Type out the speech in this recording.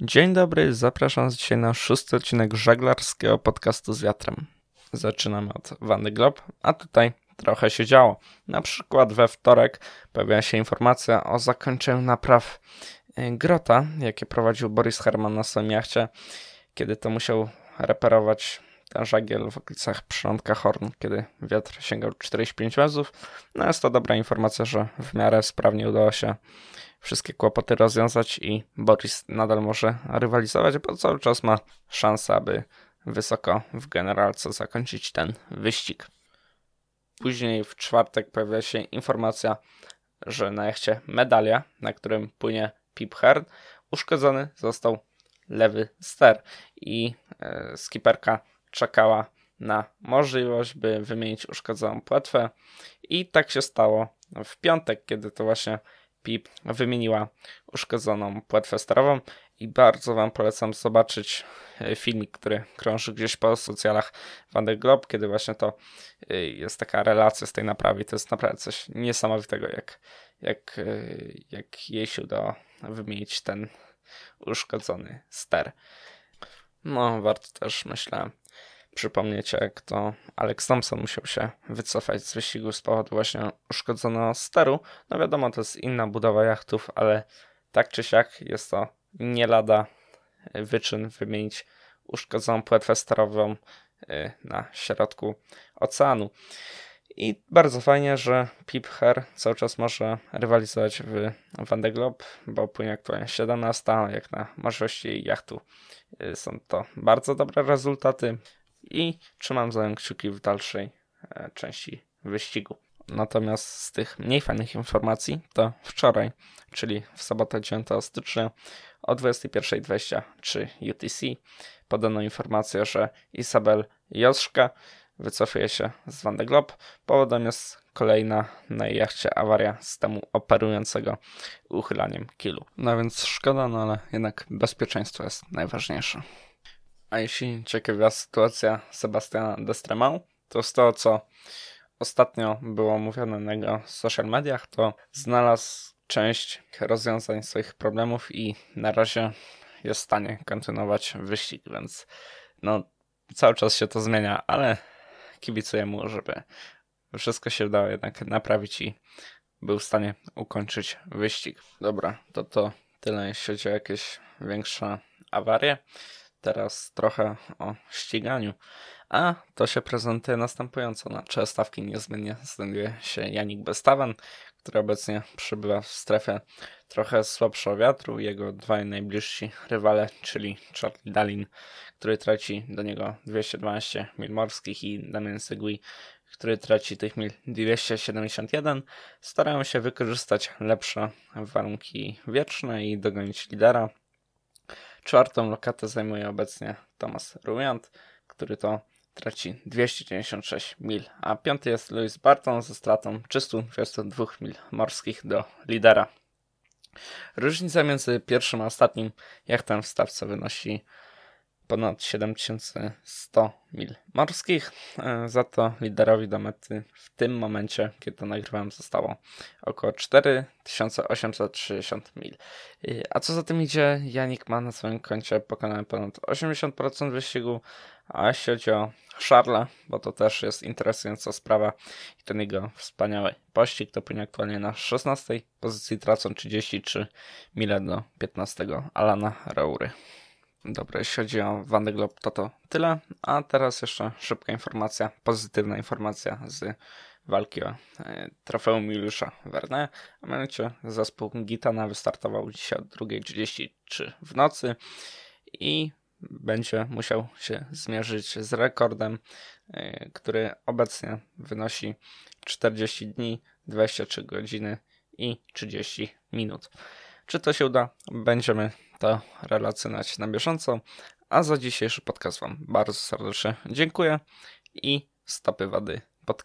Dzień dobry, zapraszam dzisiaj na szósty odcinek żaglarskiego podcastu z wiatrem. Zaczynamy od Wanny Glob, a tutaj trochę się działo. Na przykład we wtorek pojawiła się informacja o zakończeniu napraw y, grota, jakie prowadził Boris Herman na swoim jachcie, kiedy to musiał reperować ten żagiel w okolicach przylądka Horn, kiedy wiatr sięgał 45 metrów. No jest to dobra informacja, że w miarę sprawnie udało się wszystkie kłopoty rozwiązać i Boris nadal może rywalizować, bo cały czas ma szansę, aby wysoko w generalce zakończyć ten wyścig. Później w czwartek pojawia się informacja, że na jachcie Medalia, na którym płynie Pip Hearn, uszkodzony został lewy ster i e, skiperka czekała na możliwość, by wymienić uszkodzoną płetwę i tak się stało w piątek, kiedy to właśnie Pip wymieniła uszkodzoną płetwę sterową i bardzo Wam polecam zobaczyć e, filmik, który krąży gdzieś po socjalach Van Globe, kiedy właśnie to e, jest taka relacja z tej naprawy. To jest naprawdę coś niesamowitego, jak, jak, e, jak jej się udało wymienić ten uszkodzony ster. No, warto też, myślę, przypomnieć, jak to Alex Thompson musiał się wycofać z wyścigu z powodu właśnie uszkodzonego steru. No wiadomo, to jest inna budowa jachtów, ale tak czy siak jest to nie lada wyczyn wymienić uszkodzoną płetwę sterową y, na środku oceanu. I bardzo fajnie, że Pip Her cały czas może rywalizować w Van de Globe, bo płynie aktualnie 17, jak na możliwości jachtu y, są to bardzo dobre rezultaty i trzymam za kciuki w dalszej e, części wyścigu. Natomiast z tych mniej fajnych informacji to wczoraj, czyli w sobotę 9 stycznia o 21.23 UTC podano informację, że Isabel Joszka wycofuje się z Van de. Powodem jest kolejna na jachcie awaria systemu operującego uchylaniem kilu. No więc szkoda, no ale jednak bezpieczeństwo jest najważniejsze. A jeśli ciekawa sytuacja Sebastiana Destremau, to z tego, co ostatnio było mówione na jego social mediach, to znalazł część rozwiązań swoich problemów i na razie jest w stanie kontynuować wyścig, więc no cały czas się to zmienia, ale kibicuję mu, żeby wszystko się udało jednak naprawić i był w stanie ukończyć wyścig. Dobra, to to tyle jeśli chodzi o jakieś większe awarie. Teraz trochę o ściganiu. A to się prezentuje następująco. Na czele stawki niezmiennie znajduje się Janik Bestawen, który obecnie przybywa w strefie trochę słabszego wiatru. Jego dwaj najbliżsi rywale, czyli Charlie Dalin, który traci do niego 212 mil morskich i Damian Segui, który traci tych mil 271, starają się wykorzystać lepsze warunki wieczne i dogonić lidera. Czwartą lokatę zajmuje obecnie Thomas Ruyant, który to traci 296 mil, a piąty jest Louis Barton ze stratą 322 mil morskich do lidera. Różnica między pierwszym a ostatnim jachtem w stawce wynosi ponad 7100 mil morskich. E, za to liderowi do mety w tym momencie, kiedy to nagrywałem, zostało około 4860 mil. E, a co za tym idzie, Janik ma na swoim koncie pokonany ponad 80% wyścigu, a jeśli chodzi o Charlesa, bo to też jest interesująca sprawa i ten jego wspaniały pościg, to płynie aktualnie na 16 pozycji, tracą 33 mile do 15 Alana Raury. Dobra, jeśli chodzi o Van de Globe, to to tyle. A teraz jeszcze szybka informacja, pozytywna informacja z walki o e, trofeum Juliusza Verne. A mianowicie zespół Gitana wystartował dzisiaj o 2.33 w nocy i będzie musiał się zmierzyć z rekordem, e, który obecnie wynosi 40 dni, 23 godziny i 30 minut. Czy to się uda? Będziemy to relacjonować na bieżąco. A za dzisiejszy podcast Wam bardzo serdecznie dziękuję i stopy wady pod.